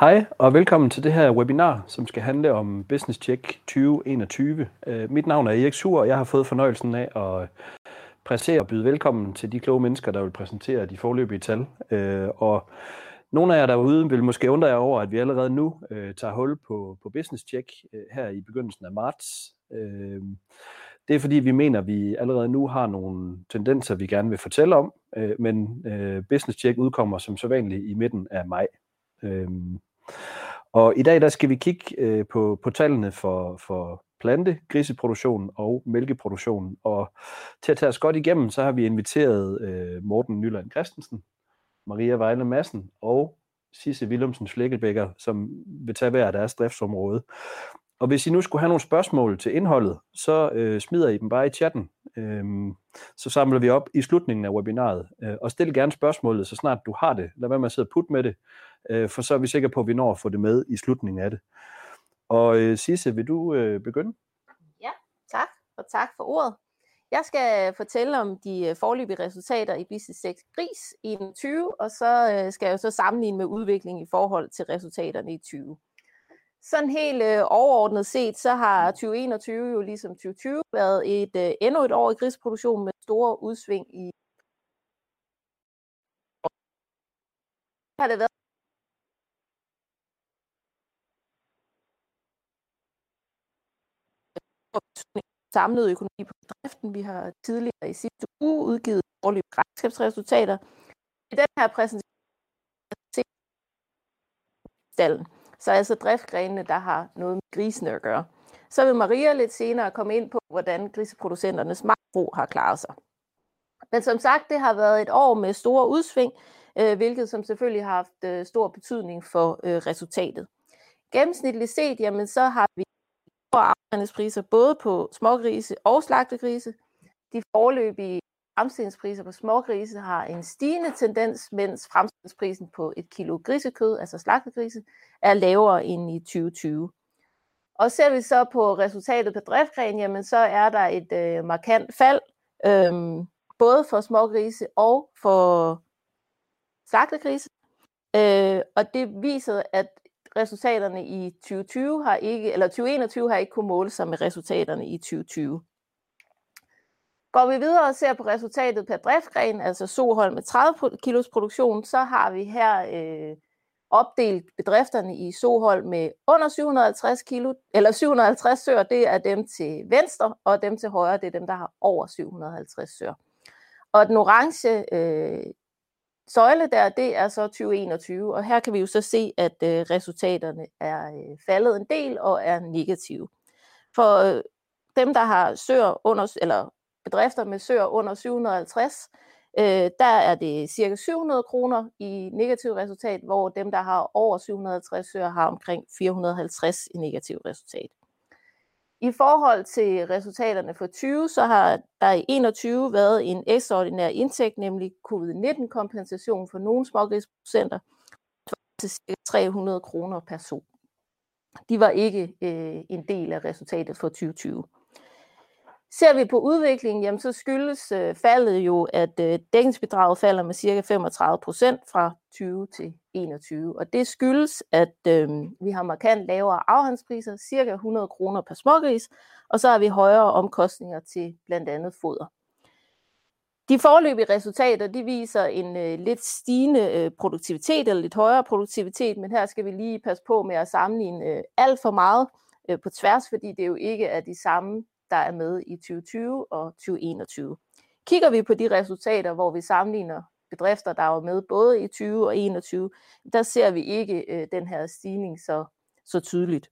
Hej og velkommen til det her webinar, som skal handle om Business Check 2021. Øh, mit navn er Erik Sur, og jeg har fået fornøjelsen af at præsentere og byde velkommen til de kloge mennesker, der vil præsentere de forløbige tal. Øh, og nogle af jer derude vil måske undre jer over, at vi allerede nu øh, tager hul på, på Business Check her i begyndelsen af marts. Det er fordi, vi mener, at vi allerede nu har nogle tendenser, vi gerne vil fortælle om, men Business Check udkommer som så vanligt i midten af maj. Øhm, og i dag der skal vi kigge øh, på, på tallene for, for plante, griseproduktion og mælkeproduktion. Og til at tage os godt igennem, så har vi inviteret øh, Morten Nyland Christensen, Maria Vejle Madsen og Sisse Willumsen Flækkelbækker, som vil tage hver deres driftsområde. Og hvis I nu skulle have nogle spørgsmål til indholdet, så øh, smider I dem bare i chatten. Øhm, så samler vi op i slutningen af webinaret. Øh, og stil gerne spørgsmålet, så snart du har det. Lad være med at sidde og putte med det, øh, for så er vi sikre på, at vi når at få det med i slutningen af det. Og øh, Sisse, vil du øh, begynde? Ja, tak. Og tak for ordet. Jeg skal øh, fortælle om de øh, forløbige resultater i Business 6 Gris i 20, og så øh, skal jeg jo så sammenligne med udviklingen i forhold til resultaterne i 20. Sådan helt øh, overordnet set, så har 2021 jo ligesom 2020 været et øh, endnu et år i grisproduktion med store udsving i har det været samlet økonomi på driften. Vi har tidligere i sidste uge udgivet årlige regnskabsresultater. I den her præsentation stallen. Så altså driftgrenene, der har noget med grisene at gøre. Så vil Maria lidt senere komme ind på, hvordan griseproducenternes magtbrug har klaret sig. Men som sagt, det har været et år med store udsving, øh, hvilket som selvfølgelig har haft øh, stor betydning for øh, resultatet. Gennemsnitligt set, jamen, så har vi afregningspriser både på smågrise og slagtegrise. De forløbige fremstillingspriser på smågrise har en stigende tendens, mens fremstillingsprisen på et kilo grisekød, altså slagtegrise, er lavere end i 2020. Og ser vi så på resultatet på driftgren, jamen så er der et øh, markant fald, øh, både for smågrise og for slagtegrise. Øh, og det viser, at resultaterne i 2020 har ikke, eller 2021 har ikke kunne måle sig med resultaterne i 2020. Går vi videre og ser på resultatet per driftgren, altså Soholm med 30 kilos produktion, så har vi her øh, opdelt bedrifterne i Soholm med under 750 kilo, eller 750 sør, det er dem til venstre, og dem til højre, det er dem, der har over 750 sør. Og den orange øh, søjle der, det er så 2021, og her kan vi jo så se, at øh, resultaterne er øh, faldet en del og er negative. For øh, dem, der har søer under, eller bedrifter med søer under 750, øh, der er det cirka 700 kroner i negativ resultat, hvor dem, der har over 750 søer, har omkring 450 i negativ resultat. I forhold til resultaterne for 20, så har der i 21 været en ekstraordinær indtægt, nemlig covid-19-kompensation for nogle smågrisproducenter til ca. 300 kroner per so. De var ikke øh, en del af resultatet for 2020. Ser vi på udviklingen, jamen, så skyldes øh, faldet jo, at øh, dækningsbidraget falder med ca. 35 procent fra 20 til 21. Og det skyldes, at øh, vi har markant lavere afhandspriser, ca. 100 kroner per smågris, og så har vi højere omkostninger til blandt andet foder. De forløbige resultater de viser en øh, lidt stigende øh, produktivitet, eller lidt højere produktivitet, men her skal vi lige passe på med at sammenligne øh, alt for meget øh, på tværs, fordi det jo ikke er de samme der er med i 2020 og 2021. Kigger vi på de resultater, hvor vi sammenligner bedrifter, der var med både i 20 og 21, der ser vi ikke øh, den her stigning så, så tydeligt.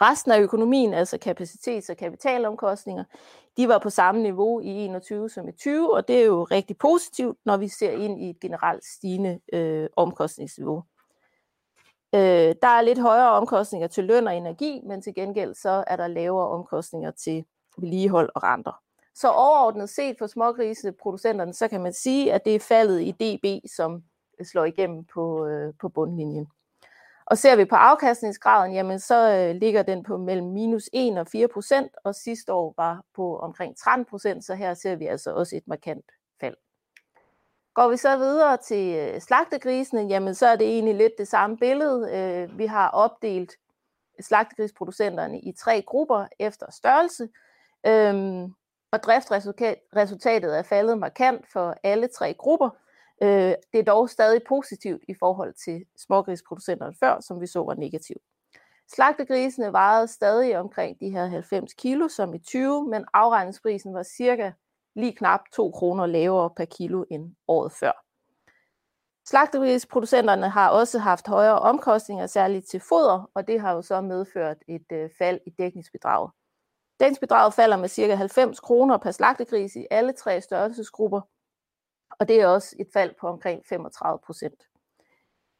Resten af økonomien, altså kapacitets- og kapitalomkostninger, de var på samme niveau i 21 som i 20, og det er jo rigtig positivt, når vi ser ind i et generelt stigende øh, omkostningsniveau. Øh, der er lidt højere omkostninger til løn og energi, men til gengæld så er der lavere omkostninger til vedligehold og renter. Så overordnet set for smågriseproducenterne, så kan man sige, at det er faldet i DB, som slår igennem på, øh, på bundlinjen. Og ser vi på afkastningsgraden, jamen så øh, ligger den på mellem minus 1 og 4 procent, og sidste år var på omkring 13 procent, så her ser vi altså også et markant fald. Går vi så videre til øh, slagtegrisene, jamen så er det egentlig lidt det samme billede. Øh, vi har opdelt slagtegrisproducenterne i tre grupper efter størrelse, øhm, og driftresultatet er faldet markant for alle tre grupper. Øh, det er dog stadig positivt i forhold til smågrisproducenterne før, som vi så var negativt. Slagtegrisene vejede stadig omkring de her 90 kilo som i 20, men afregningsprisen var cirka lige knap 2 kroner lavere per kilo end året før. Slagtegrisproducenterne har også haft højere omkostninger, særligt til foder, og det har jo så medført et øh, fald i dækningsbidraget. Dækningsbidraget falder med ca. 90 kroner per slagtegris i alle tre størrelsesgrupper, og det er også et fald på omkring 35 procent.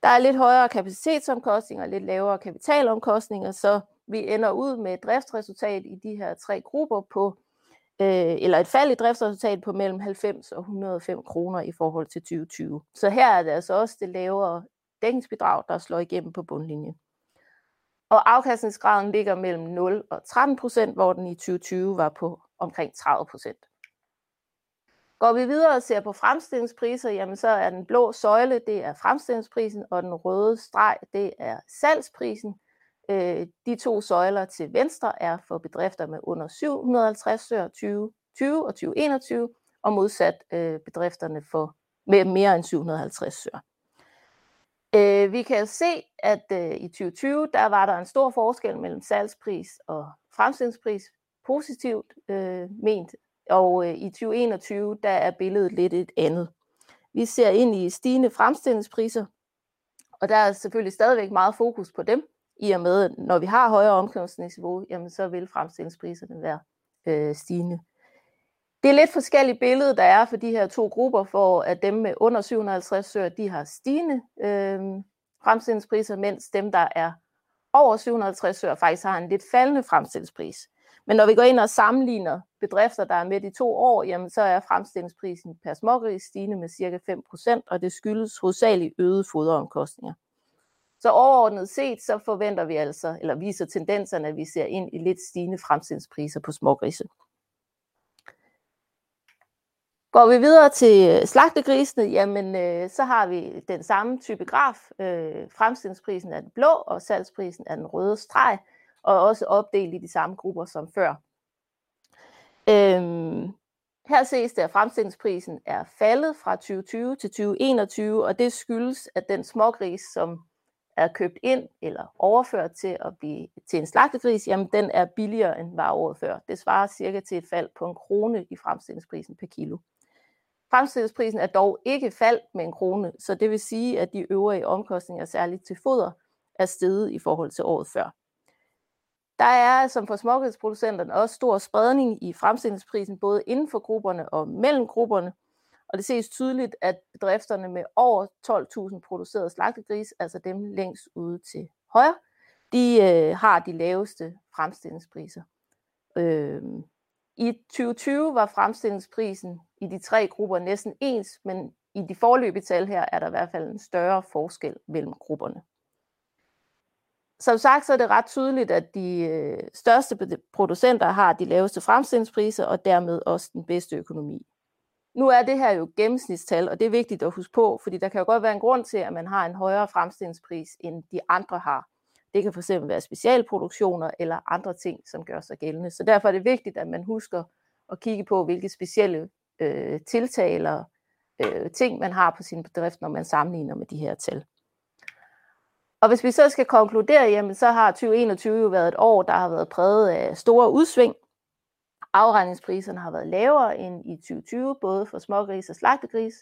Der er lidt højere kapacitetsomkostninger og lidt lavere kapitalomkostninger, så vi ender ud med et driftsresultat i de her tre grupper på øh, eller et fald i driftsresultat på mellem 90 og 105 kroner i forhold til 2020. Så her er det altså også det lavere dækningsbidrag, der slår igennem på bundlinjen. Og afkastningsgraden ligger mellem 0 og 13 procent, hvor den i 2020 var på omkring 30 procent. Går vi videre og ser på fremstillingspriser, jamen så er den blå søjle, det er fremstillingsprisen, og den røde streg, det er salgsprisen. Øh, de to søjler til venstre er for bedrifter med under 750 søer 2020 og 2021, og modsat øh, bedrifterne for med mere end 750 søer. Øh, vi kan se, at øh, i 2020 der var der en stor forskel mellem salgspris og fremstillingspris, positivt øh, ment, og øh, i 2021 der er billedet lidt et andet. Vi ser ind i stigende fremstillingspriser, og der er selvfølgelig stadigvæk meget fokus på dem, i og med, når vi har højere omkostningsniveau, jamen så vil fremstillingspriserne være øh, stigende. Det er lidt forskellige billede, der er for de her to grupper, for at dem med under 750 søer, de har stigende øh, fremstillingspriser, mens dem, der er over 750 søer, faktisk har en lidt faldende fremstillingspris. Men når vi går ind og sammenligner bedrifter, der er med i to år, jamen så er fremstillingsprisen per smågris stigende med cirka 5%, og det skyldes hovedsageligt øgede foderomkostninger. Så overordnet set, så forventer vi altså, eller viser tendenserne, at vi ser ind i lidt stigende fremstillingspriser på smågrise. Går vi videre til øh, slagtegrisene, jamen øh, så har vi den samme type graf. Øh, fremstillingsprisen er den blå, og salgsprisen er den røde streg, og også opdelt i de samme grupper som før. Øhm, her ses det, at fremstillingsprisen er faldet fra 2020 til 2021, og det skyldes, at den smågris, som er købt ind eller overført til at blive til en slagtegris, jamen den er billigere end var året før. Det svarer cirka til et fald på en krone i fremstillingsprisen per kilo. Fremstillingsprisen er dog ikke faldt med en krone, så det vil sige, at de øvrige omkostninger, særligt til foder, er steget i forhold til året før. Der er, som for smågrisproducenterne, også stor spredning i fremstillingsprisen, både inden for grupperne og mellem grupperne, og det ses tydeligt, at bedrifterne med over 12.000 producerede slagtegris, altså dem længst ude til højre, de øh, har de laveste fremstillingspriser. Øh, I 2020 var fremstillingsprisen i de tre grupper næsten ens, men i de forløbige tal her er der i hvert fald en større forskel mellem grupperne. Som sagt, så er det ret tydeligt, at de øh, største producenter har de laveste fremstillingspriser, og dermed også den bedste økonomi. Nu er det her jo gennemsnitstal, og det er vigtigt at huske på, fordi der kan jo godt være en grund til, at man har en højere fremstillingspris, end de andre har. Det kan fx være specialproduktioner eller andre ting, som gør sig gældende. Så derfor er det vigtigt, at man husker at kigge på, hvilke specielle øh, tiltag eller øh, ting, man har på sin bedrift, når man sammenligner med de her tal. Og hvis vi så skal konkludere, jamen så har 2021 jo været et år, der har været præget af store udsving, Afregningspriserne har været lavere end i 2020, både for smågris og slagtegris.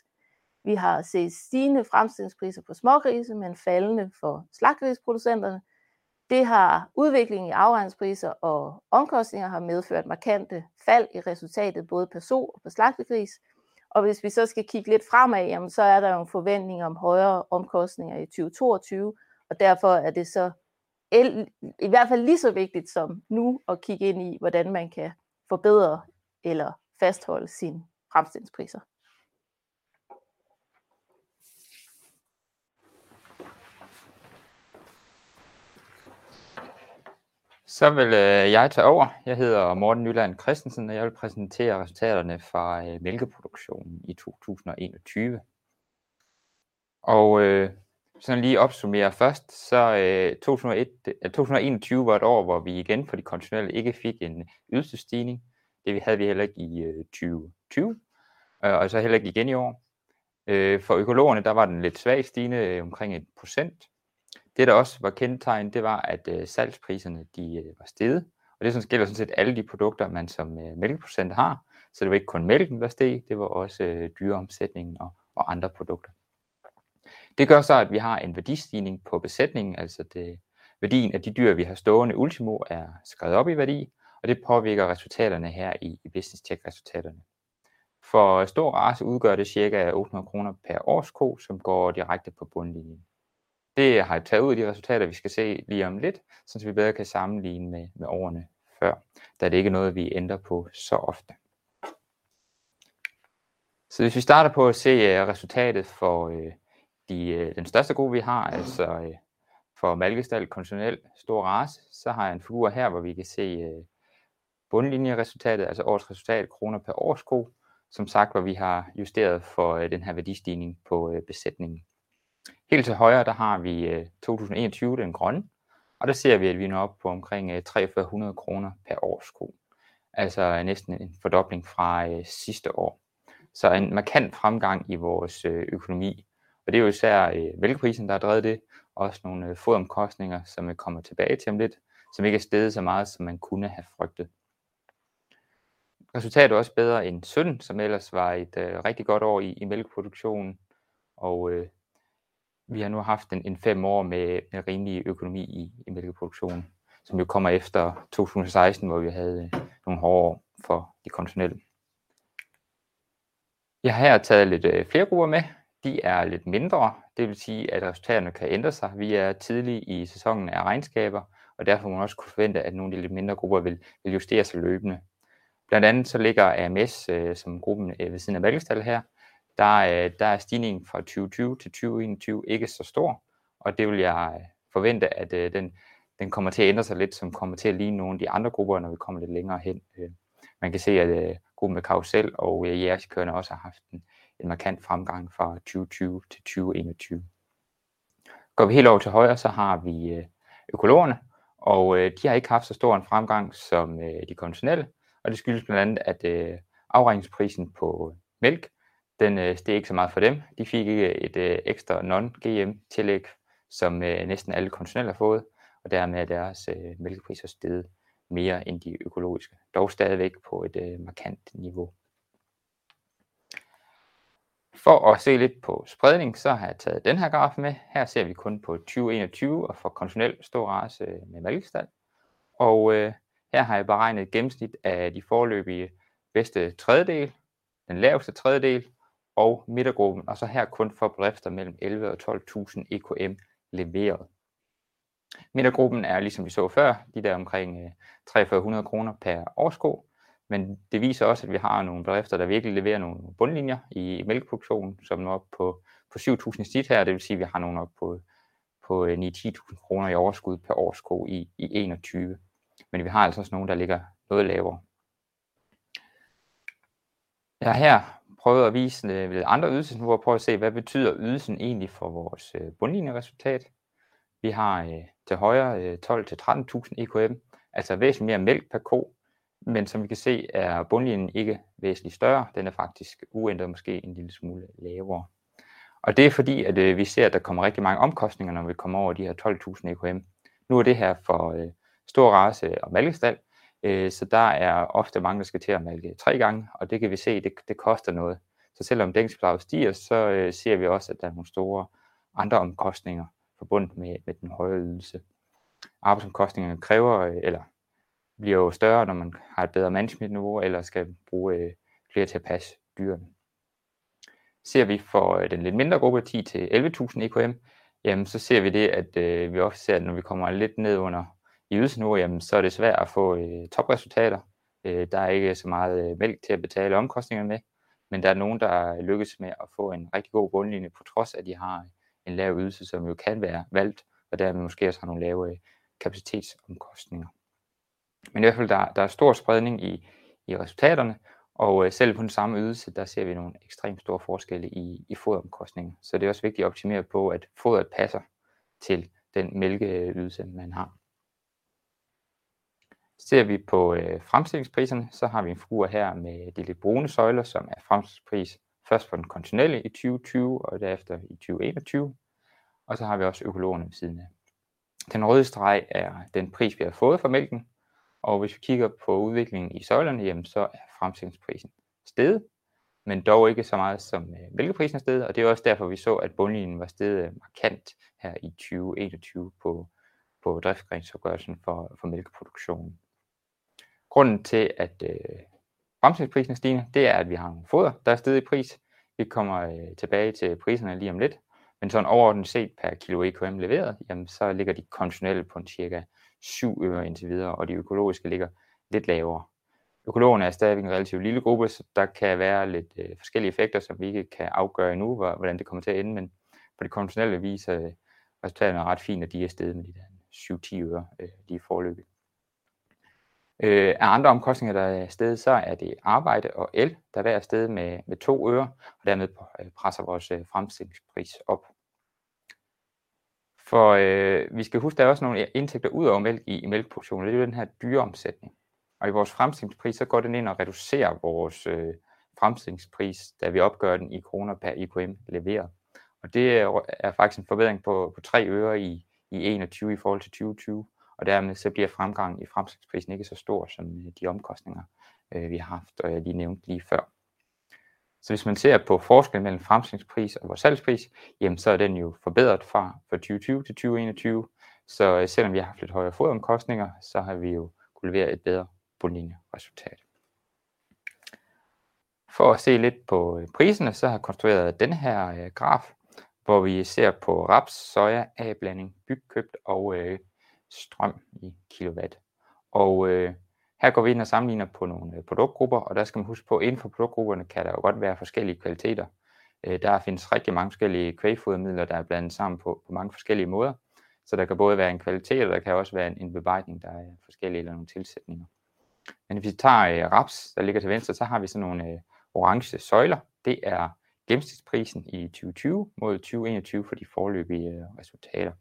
Vi har set stigende fremstillingspriser på smågrise, men faldende for slagtegrisproducenterne. Det har udviklingen i afregningspriser og omkostninger har medført markante fald i resultatet både på so og på slagtegris. Og hvis vi så skal kigge lidt fremad, jamen, så er der jo en forventning om højere omkostninger i 2022, og derfor er det så i hvert fald lige så vigtigt som nu at kigge ind i, hvordan man kan forbedre eller fastholde sine fremstillingspriser. Så vil øh, jeg tage over. Jeg hedder Morten Nyland Christensen, og jeg vil præsentere resultaterne fra øh, mælkeproduktionen i 2021. Og øh, sådan lige opsummere først, så øh, 2001, 2021 øh, var et år, hvor vi igen på de konventionelle ikke fik en ydelsesstigning. Det havde vi heller ikke i øh, 2020, øh, og så heller ikke igen i år. Øh, for økologerne, der var den lidt svag stigende, øh, omkring et procent. Det, der også var kendetegn, det var, at øh, salgspriserne de, øh, var steget. Og det sådan, gælder sådan set alle de produkter, man som øh, mælkeprocent har. Så det var ikke kun mælken, der steg, det var også øh, dyreomsætningen og, og andre produkter. Det gør så, at vi har en værdistigning på besætningen, altså det, værdien af de dyr, vi har stående ultimo, er skrevet op i værdi, og det påvirker resultaterne her i, i business check resultaterne. For stor race udgør det ca. 800 kroner per årsko, som går direkte på bundlinjen. Det har jeg taget ud af de resultater, vi skal se lige om lidt, så vi bedre kan sammenligne med, med årene før, da det ikke er noget, vi ændrer på så ofte. Så hvis vi starter på at se øh, resultatet for øh, de, uh, den største gruppe, vi har, altså uh, for malkestal, konventionel, stor race, så har jeg en figur her, hvor vi kan se uh, bundlinjeresultatet, altså årets resultat, kroner per årsko, som sagt, hvor vi har justeret for den her værdistigning på besætningen. Helt til højre, der har vi uh, 2021, den grønne, og der ser vi, at vi når op på omkring uh, 4300 kroner per årsko. Altså næsten en fordobling fra sidste år. Så en markant fremgang i vores øh, økonomi. Og det er jo især øh, vælgeprisen, der har drevet det. Også nogle øh, fodomkostninger, som vi kommer tilbage til om lidt, som ikke er steget så meget, som man kunne have frygtet. Resultatet er også bedre end 17, som ellers var et øh, rigtig godt år i, i mælkeproduktionen. Og øh, vi har nu haft en, en fem år med, med rimelig økonomi i, i mælkeproduktionen, som jo kommer efter 2016, hvor vi havde øh, nogle hårde år for de konventionelle. Jeg har her taget lidt øh, flere grupper med. De er lidt mindre, det vil sige, at resultaterne kan ændre sig. Vi er tidlig i sæsonen af regnskaber, og derfor må man også kunne forvente, at nogle af de lidt mindre grupper vil, vil justere sig løbende. Blandt andet så ligger AMS øh, som gruppen øh, ved siden af Valgestal her. Der, øh, der er stigningen fra 2020 til 2021 ikke så stor, og det vil jeg øh, forvente, at øh, den, den kommer til at ændre sig lidt, som kommer til at ligne nogle af de andre grupper, når vi kommer lidt længere hen. Øh, man kan se, at øh, gruppen med karusel og øh, jægerskørende også har haft en, en markant fremgang fra 2020 til 2021. Går vi helt over til højre, så har vi øh, økologerne, og øh, de har ikke haft så stor en fremgang som øh, de konventionelle, og det skyldes blandt andet, at afregningsprisen på mælk, den steg ikke så meget for dem. De fik ikke et ekstra non-GM tillæg, som næsten alle konventionelle har fået, og dermed er deres mælkepriser steget mere end de økologiske, dog stadigvæk på et markant niveau. For at se lidt på spredning, så har jeg taget den her graf med. Her ser vi kun på 2021 og for konventionel stor race øh, med mælkestal. Og øh, her har jeg beregnet et gennemsnit af de forløbige bedste tredjedel, den laveste tredjedel og midtergruppen, og så her kun for bedrifter mellem 11 og 12.000 EKM leveret. Midtergruppen er, ligesom vi så før, de der omkring øh, 4300 kroner per årsko, men det viser også, at vi har nogle bedrifter, der virkelig leverer nogle bundlinjer i mælkeproduktionen, som er op på, på 7.000 snit her, det vil sige, at vi har nogle op på, på øh, 9-10.000 kroner i overskud per årsko i, i 21. Men vi har altså også nogle, der ligger noget lavere. Jeg har her prøvet at vise øh, ved andre ydelsesniveauer, prøve at se, hvad betyder ydelsen egentlig for vores øh, bundlinjeresultat. Vi har øh, til højre øh, 12-13.000 EKM, altså væsentligt mere mælk per ko, men som vi kan se er bundlinjen ikke væsentligt større, den er faktisk uændret måske en lille smule lavere. Og det er fordi, at øh, vi ser, at der kommer rigtig mange omkostninger, når vi kommer over de her 12.000 EKM. Nu er det her for øh, stor race og malkestal, øh, så der er ofte mange, der skal til at malke tre gange, og det kan vi se, det, det koster noget. Så selvom dækningsplaget stiger, så øh, ser vi også, at der er nogle store andre omkostninger forbundet med, med den høje ydelse. Arbejdsomkostningerne kræver, øh, eller bliver jo større, når man har et bedre managementniveau, eller skal bruge øh, flere til at passe dyrene. Ser vi for øh, den lidt mindre gruppe, 10-11.000 EKM, jamen så ser vi det, at øh, vi ofte ser, at når vi kommer lidt ned under i ydelsesniveau, jamen så er det svært at få øh, topresultater. Øh, der er ikke så meget øh, mælk til at betale omkostningerne med, men der er nogen, der lykkes med at få en rigtig god bundlinje, på trods af, at de har øh, en lav ydelse, som jo kan være valgt, og dermed måske også har nogle lave øh, kapacitetsomkostninger. Men i hvert fald, der, der er stor spredning i, i resultaterne, Og øh, selv på den samme ydelse, der ser vi nogle ekstremt store forskelle i, i foderomkostninger. Så det er også vigtigt at optimere på, at fodret passer til den mælkeydelse, man har. Ser vi på øh, fremstillingspriserne, så har vi en fruer her med de lidt brune søjler, som er fremstillingspris først på den konventionelle i 2020 og derefter i 2021. Og så har vi også økologerne ved siden af. Den røde streg er den pris, vi har fået for mælken, og hvis vi kigger på udviklingen i søjlerne, jamen, så er fremstillingsprisen steget, men dog ikke så meget som øh, mælkeprisen er steget, og det er også derfor, vi så, at bundlinjen var steget øh, markant her i 2021 på, på driftsgrensopgørelsen for, for mælkeproduktionen. Grunden til, at øh, fremstillingsprisen er stigende, det er, at vi har nogle foder, der er steget i pris. Vi kommer øh, tilbage til priserne lige om lidt, men sådan overordnet set per kilo EKM leveret, jamen, så ligger de konventionelle på en cirka 7 øre indtil videre, og de økologiske ligger lidt lavere. Økologerne er stadigvæk en relativt lille gruppe, så der kan være lidt øh, forskellige effekter, som vi ikke kan afgøre endnu, hvordan det kommer til at ende, men på det konventionelle viser øh, resultaterne er ret fint, at de er steget med de der 7-10 øre øh, lige forløbet. Øh, af andre omkostninger, der er stedet, så er det arbejde og el, der hver er stedet med, med 2 øre, og dermed øh, presser vores øh, fremstillingspris op. For øh, vi skal huske, at der er også nogle indtægter ud over mælk i, i mælkeproduktionen, det er jo den her dyreomsætning. Og i vores fremstillingspris, så går den ind og reducerer vores øh, fremstillingspris, da vi opgør den i kroner per IKM leveret. Og det er, faktisk en forbedring på, på 3 øre i, i 21 i forhold til 2020 og dermed så bliver fremgangen i fremstillingsprisen ikke så stor som øh, de omkostninger, øh, vi har haft, og jeg lige nævnte lige før. Så hvis man ser på forskellen mellem fremstillingspris og vores salgspris, jamen så er den jo forbedret fra, fra 2020 til 2021. Så øh, selvom vi har haft lidt højere fodomkostninger, så har vi jo kunne levere et bedre bundlinjeresultat. For at se lidt på øh, priserne, så har jeg konstrueret den her øh, graf, hvor vi ser på raps, soja, A-blanding, bygkøbt og øh, strøm i kilowatt. Og øh, her går vi ind og sammenligner på nogle øh, produktgrupper, og der skal man huske på, at inden for produktgrupperne kan der jo godt være forskellige kvaliteter. Øh, der findes rigtig mange forskellige kvægfodermidler, der er blandet sammen på, på mange forskellige måder. Så der kan både være en kvalitet, og der kan også være en, en der er forskellige eller nogle tilsætninger. Men hvis vi tager øh, raps, der ligger til venstre, så har vi sådan nogle øh, orange søjler. Det er gennemsnitsprisen i 2020 mod 2021 for de forløbige øh, resultater.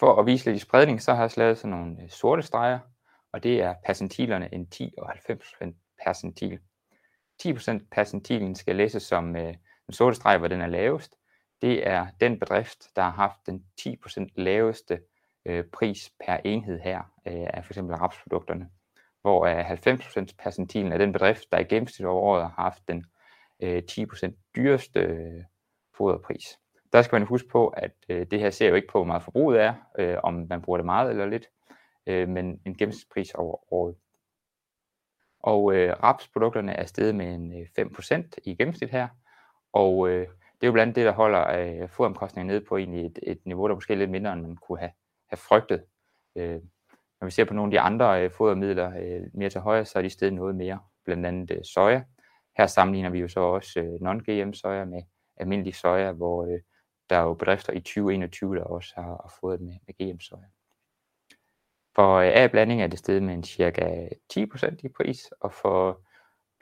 For at vise lidt i spredning, så har jeg lavet sådan nogle øh, sorte streger, og det er percentilerne en 10 og 90% percentil. 10% percentilen skal læses som øh, den sorte streg, hvor den er lavest. Det er den bedrift, der har haft den 10% laveste øh, pris per enhed her øh, af f.eks. rapsprodukterne. Hvor øh, 90% percentilen er den bedrift, der i gennemsnit over året har haft den øh, 10% dyreste øh, foderpris. Der skal man huske på, at øh, det her ser jo ikke på, hvor meget forbruget er, øh, om man bruger det meget eller lidt, øh, men en gennemsnitspris over året. Og øh, rapsprodukterne er steget med en øh, 5% i gennemsnit her, og øh, det er jo blandt det, der holder øh, fodomkostningen nede på egentlig et, et niveau, der måske er lidt mindre, end man kunne have, have frygtet. Øh, når vi ser på nogle af de andre øh, fodermidler øh, mere til højre, så er de steget noget mere, blandt andet øh, soja. Her sammenligner vi jo så også øh, non-GM soja med almindelig soja, hvor øh, der er jo bedrifter i 2021, der også har, har fået med, med GM-soja. For øh, A-blanding er det steget med en cirka 10% i pris, og for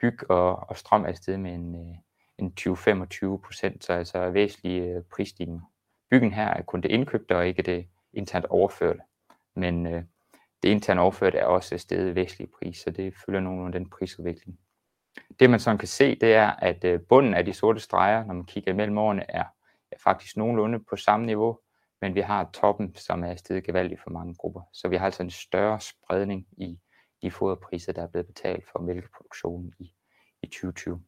byg og, og strøm er det steget med en, øh, en 20-25%, så altså væsentlige øh, prisstigninger. Byggen her er kun det indkøbte og ikke det internt overførte. Men øh, det internt overførte er også steget væsentlig pris, så det følger nogenlunde den prisudvikling. Det man sådan kan se, det er, at bunden af de sorte streger, når man kigger imellem årene, er er faktisk nogenlunde på samme niveau, men vi har toppen, som er steget gevaldigt for mange grupper. Så vi har altså en større spredning i de foderpriser, der er blevet betalt for mælkeproduktionen i, i 2020.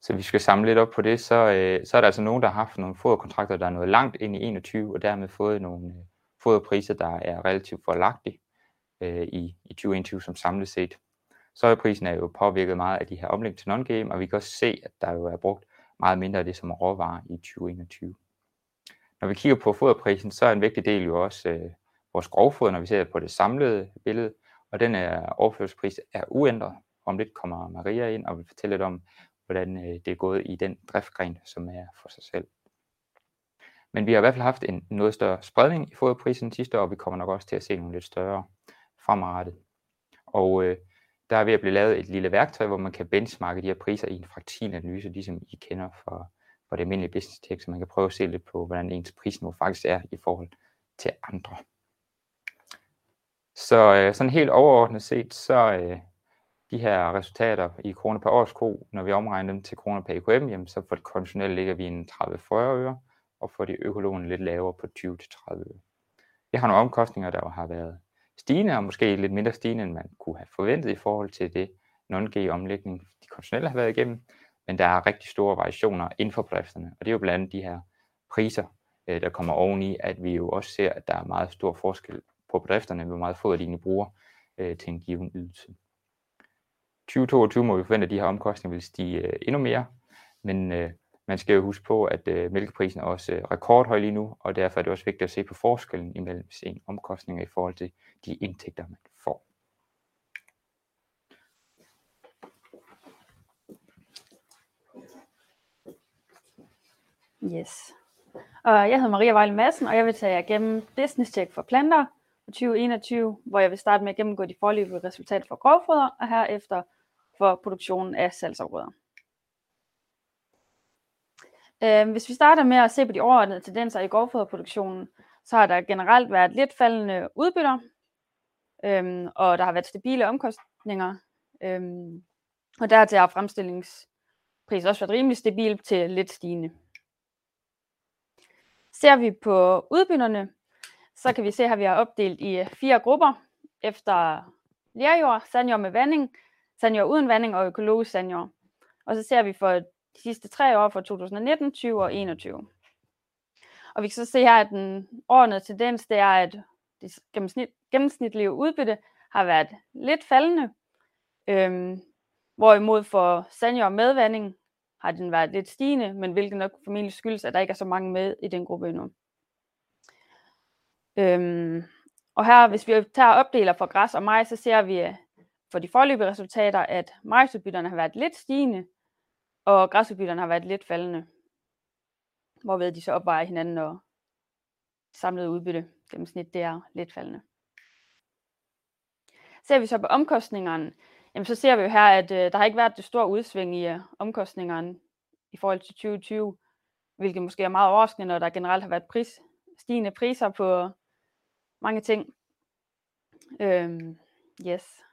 Så vi skal samle lidt op på det, så, øh, så er der altså nogen, der har haft nogle foderkontrakter, der er nået langt ind i 21, og dermed fået nogle øh, foderpriser, der er relativt forlagtige øh, i, i 2021 som samlet set. Sojaprisen er jo påvirket meget af de her omlæg til non-game, og vi kan også se, at der jo er brugt meget mindre af det som råvarer i 2021. Når vi kigger på foderprisen, så er en vigtig del jo også øh, vores grovfoder, når vi ser på det samlede billede, og den er overførselspris er uændret. Om lidt kommer Maria ind og vil fortælle lidt om, hvordan øh, det er gået i den driftgren, som er for sig selv. Men vi har i hvert fald haft en noget større spredning i foderprisen sidste år, og vi kommer nok også til at se nogle lidt større fremadrettet. Og øh, der er ved at blive lavet et lille værktøj, hvor man kan benchmarke de her priser i en fraktilanalyse, ligesom I kender fra for det almindelige business tech, så man kan prøve at se lidt på, hvordan ens prisniveau faktisk er i forhold til andre. Så øh, sådan helt overordnet set, så øh, de her resultater i kroner per årsko, når vi omregner dem til kroner per EKM, jamen, så for det konventionelle ligger vi en 30-40 øre, og for de økologen lidt lavere på 20-30 øre. Vi har nogle omkostninger, der har været stigende, og måske lidt mindre stigende, end man kunne have forventet i forhold til det non-G-omlægning, de konventionelle har været igennem, men der er rigtig store variationer inden for bedrifterne, og det er jo blandt andet de her priser, øh, der kommer oveni, at vi jo også ser, at der er meget stor forskel på bedrifterne, hvor meget foder de egentlig bruger øh, til en given ydelse. 2022 må vi forvente, at de her omkostninger vil stige øh, endnu mere, men man skal jo huske på, at øh, mælkeprisen er også øh, rekordhøj lige nu, og derfor er det også vigtigt at se på forskellen imellem sine omkostninger i forhold til de indtægter, man får. Yes. Og jeg hedder Maria Vejle Madsen, og jeg vil tage jer gennem Business Check for planter for 2021, hvor jeg vil starte med at gennemgå de forløbige resultater for grovfoder, og herefter for produktionen af salgsafgrøder. Øh, hvis vi starter med at se på de overordnede tendenser i grovfoderproduktionen, så har der generelt været lidt faldende udbytter, øhm, og der har været stabile omkostninger, øhm, og dertil har fremstillingspris også været rimelig stabil til lidt stigende. Ser vi på udbytterne, så kan vi se, at vi har opdelt i øh, fire grupper efter lerjord, sandjord med vanding, sandjord uden vanding og økologisk sandjord. Og så ser vi for de sidste tre år fra 2019, 20 og 21. Og vi kan så se her, at den ordnede tendens, det er, at det gennemsnit, gennemsnitlige udbytte har været lidt faldende, øhm, hvorimod for sandjord med vanding har den været lidt stigende, men hvilket nok formentlig skyldes, at der ikke er så mange med i den gruppe endnu. Øhm, og her, hvis vi tager opdeler for græs og majs, så ser vi øh, for de forløbige resultater, at majsudbytterne har været lidt stigende, og græsudbytterne har været lidt faldende. Hvorved de så opvejer hinanden, og samlet udbytte gennemsnit, det er lidt faldende. Ser vi så på omkostningerne, jamen så ser vi jo her, at øh, der har ikke været det store udsving i øh, omkostningerne i forhold til 2020, hvilket måske er meget overraskende, når der generelt har været pris, stigende priser på mange ting. Øhm, yes.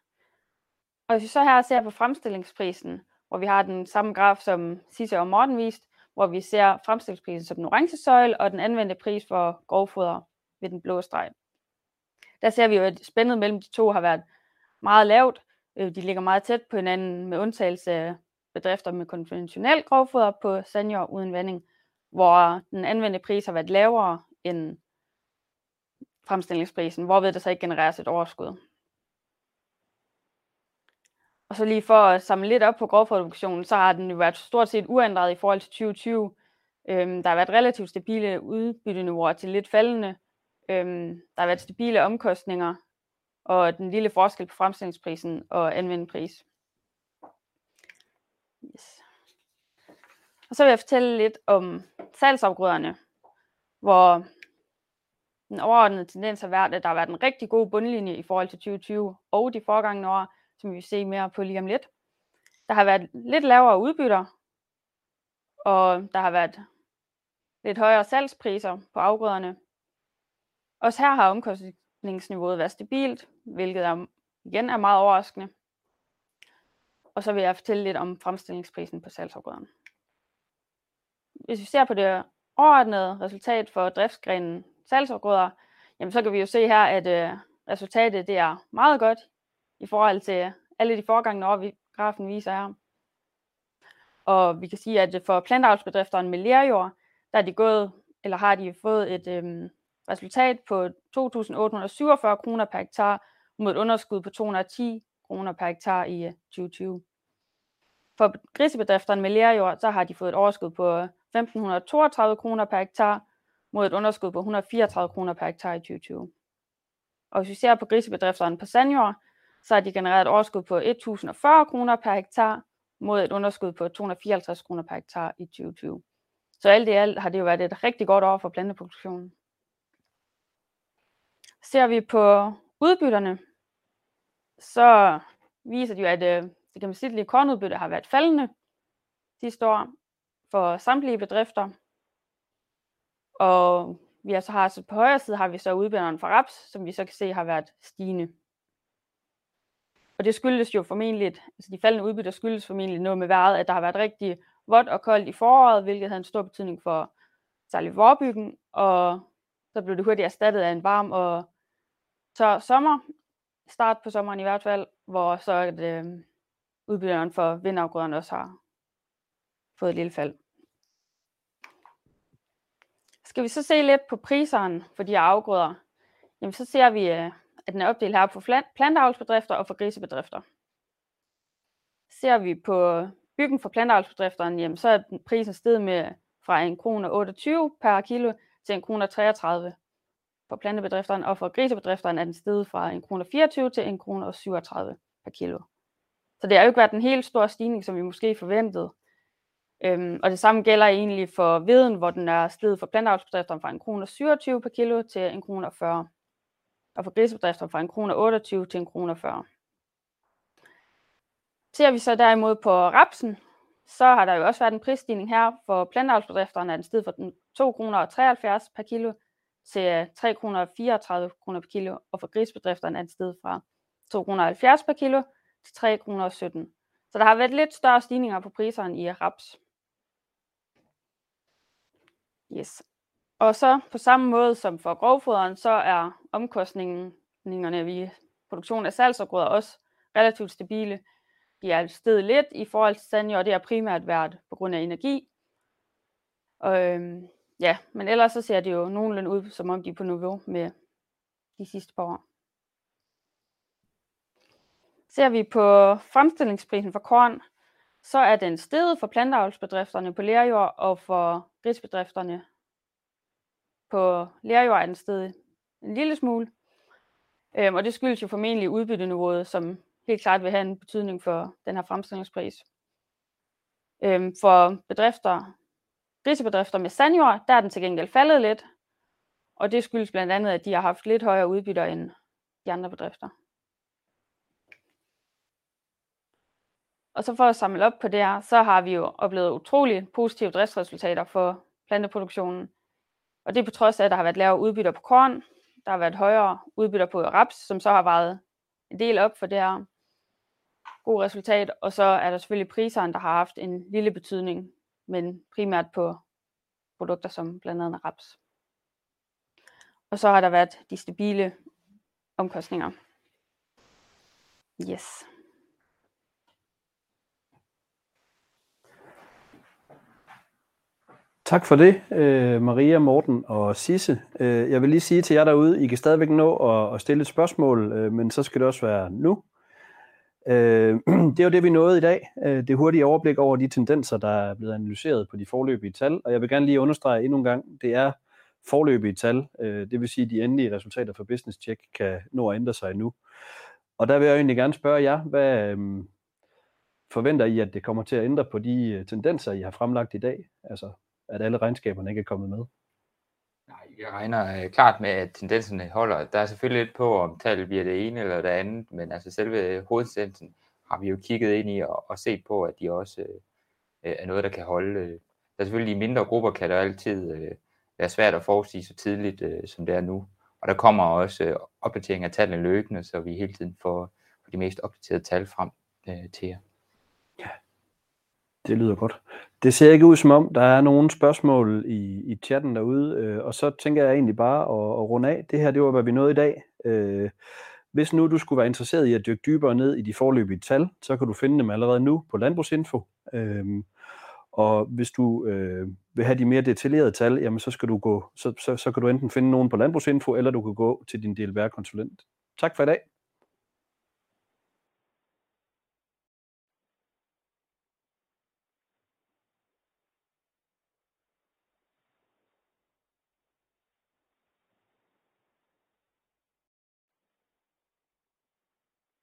Og hvis vi så her ser på fremstillingsprisen, hvor vi har den samme graf som Sisse og Morten viste, hvor vi ser fremstillingsprisen som den orange søjle, og den anvendte pris for grovfoder ved den blå streg. Der ser vi jo, at spændet mellem de to har været meget lavt. Øh, de ligger meget tæt på hinanden med undtagelse af bedrifter med konventionel grovfoder på sandjord uden vanding, hvor den anvendte pris har været lavere end fremstillingsprisen, hvorved der så ikke genereres et overskud. Og så lige for at samle lidt op på grovproduktionen, så har den jo været stort set uændret i forhold til 2020. Øhm, der har været relativt stabile udbytteniveauer til lidt faldende. Øhm, der har været stabile omkostninger, og den lille forskel på fremstillingsprisen og anvendt pris. Yes. Og så vil jeg fortælle lidt om salgsafgrøderne, hvor den overordnede tendens har været, at der har været en rigtig god bundlinje i forhold til 2020 og de foregående år, som vi vil se mere på lige om lidt. Der har været lidt lavere udbytter, og der har været lidt højere salgspriser på afgrøderne. Også her har omkostningsniveauet være stabilt, hvilket er, igen er meget overraskende. Og så vil jeg fortælle lidt om fremstillingsprisen på salgsafgrøderne. Hvis vi ser på det overordnede resultat for driftsgrenen salgsafgrøder, jamen så kan vi jo se her, at øh, resultatet det er meget godt i forhold til alle de foregangene år, vi grafen viser her. Og vi kan sige, at for planteavlsbedrifterne med lærjord, der er de gået, eller har de fået et øhm, resultat på 2.847 kroner per hektar mod et underskud på 210 kroner per hektar i øh, 2020. For grisebedrifterne med lærjord, så har de fået et overskud på øh, 1.532 kroner per hektar mod et underskud på 134 kroner per hektar i 2020. Og hvis vi ser på grisebedrifterne på sandjord, så har de genereret et overskud på 1040 kroner per hektar mod et underskud på 254 kroner per hektar i 2020. Så alt i alt har det jo været et rigtig godt år for planteproduktionen. Ser vi på udbytterne, så viser det jo, at øh, det gennemsnitlige kornudbytte har været faldende sidste år for samtlige bedrifter. Og vi altså har så på højre side har vi så udbinderen for raps, som vi så kan se har været stigende. Og det skyldes jo formentlig, altså de faldende udbytter skyldes formentlig noget med vejret, at der har været rigtig vådt og koldt i foråret, hvilket havde en stor betydning for særligt vorbyggen, og så blev det hurtigt erstattet af en varm og så sommer, start på sommeren i hvert fald, hvor så at, øh, udbytteren for vindafgrøderne også har fået et lille fald. Skal vi så se lidt på priserne for de her afgrøder, jamen så ser vi, øh, at den er opdelt her på planteavlsbedrifter og for grisebedrifter. Ser vi på byggen for planteavlsbedrifterne, jamen så er prisen steget med fra 1 kroner 28 per kilo til 1 kroner 33 for plantebedrifterne, og for grisebedrifterne er den steget fra 1 kr. 24 til 1 kr. 37 per kilo. Så det har jo ikke været en helt stor stigning, som vi måske forventede. Øhm, og det samme gælder egentlig for viden, hvor den er steget for planteavlsbedrifterne fra 1 kr. 27 per kilo til 1 kr. 40. Og for grisebedrifterne fra 1 kr. 28 til 1 kr. 40. Ser vi så derimod på rapsen, så har der jo også været en prisstigning her. For planteavlsbedrifterne er den steget fra 2 kr. 73 per kilo til øh, 3 kroner 34 kroner per kilo, og for grisbedrifterne er det steget fra 2 kroner 70 per kilo til 3 kroner 17. Så der har været lidt større stigninger på priserne i raps. Yes. Og så på samme måde som for grovfoderen, så er omkostningerne ved produktion af salgsafgrøder også relativt stabile. De er steget lidt i forhold til sandjord, og det har primært været på grund af energi. Og, øhm, ja, men ellers så ser det jo nogenlunde ud, som om de er på niveau med de sidste par år. Ser vi på fremstillingsprisen for korn, så er den steget for planteavlsbedrifterne på lærjord og for grisbedrifterne på lærjord er den steget en lille smule. Øhm, og det skyldes jo formentlig udbytteniveauet, som helt klart vil have en betydning for den her fremstillingspris. Øhm, for bedrifter, grisebedrifter med sandjord, der er den til gengæld faldet lidt, og det skyldes blandt andet, at de har haft lidt højere udbytter end de andre bedrifter. Og så for at samle op på det her, så har vi jo oplevet utrolig positive driftsresultater for planteproduktionen. Og det er på trods af, at der har været lavere udbytter på korn, der har været højere udbytter på raps, som så har vejet en del op for det her gode resultat. Og så er der selvfølgelig priserne, der har haft en lille betydning, men primært på produkter som blandt andet raps. Og så har der været de stabile omkostninger. Yes. Tak for det, øh, Maria, Morten og Sisse. Øh, jeg vil lige sige til jer derude, I kan stadigvæk nå at, stille et spørgsmål, øh, men så skal det også være nu. Øh, det er jo det, vi nåede i dag. Øh, det hurtige overblik over de tendenser, der er blevet analyseret på de forløbige tal. Og jeg vil gerne lige understrege endnu en gang, det er forløbige tal. Øh, det vil sige, at de endelige resultater for Business Check kan nå at ændre sig nu. Og der vil jeg egentlig gerne spørge jer, hvad forventer I, at det kommer til at ændre på de tendenser, I har fremlagt i dag? Altså at alle regnskaberne ikke er kommet med? Jeg regner øh, klart med, at tendenserne holder. Der er selvfølgelig lidt på, om tallet bliver det ene eller det andet, men altså selve øh, hovedtendensen har vi jo kigget ind i og, og set på, at de også øh, øh er noget, der kan holde. Øh. Der er selvfølgelig i mindre grupper, kan det altid øh, være svært at forudsige så tidligt, øh, som det er nu. Og der kommer også øh, opdatering af tallene løbende, så vi hele tiden får, får de mest opdaterede tal frem øh, til jer. Ja, det lyder godt. Det ser ikke ud som om, der er nogen spørgsmål i, i chatten derude, øh, og så tænker jeg egentlig bare at, at runde af. Det her, det var, hvad vi nåede i dag. Øh, hvis nu du skulle være interesseret i at dykke dybere ned i de forløbige tal, så kan du finde dem allerede nu på Landbrugsinfo. Øh, og hvis du øh, vil have de mere detaljerede tal, jamen så, skal du gå, så, så, så kan du enten finde nogen på Landbrugsinfo, eller du kan gå til din DLR-konsulent. Tak for i dag.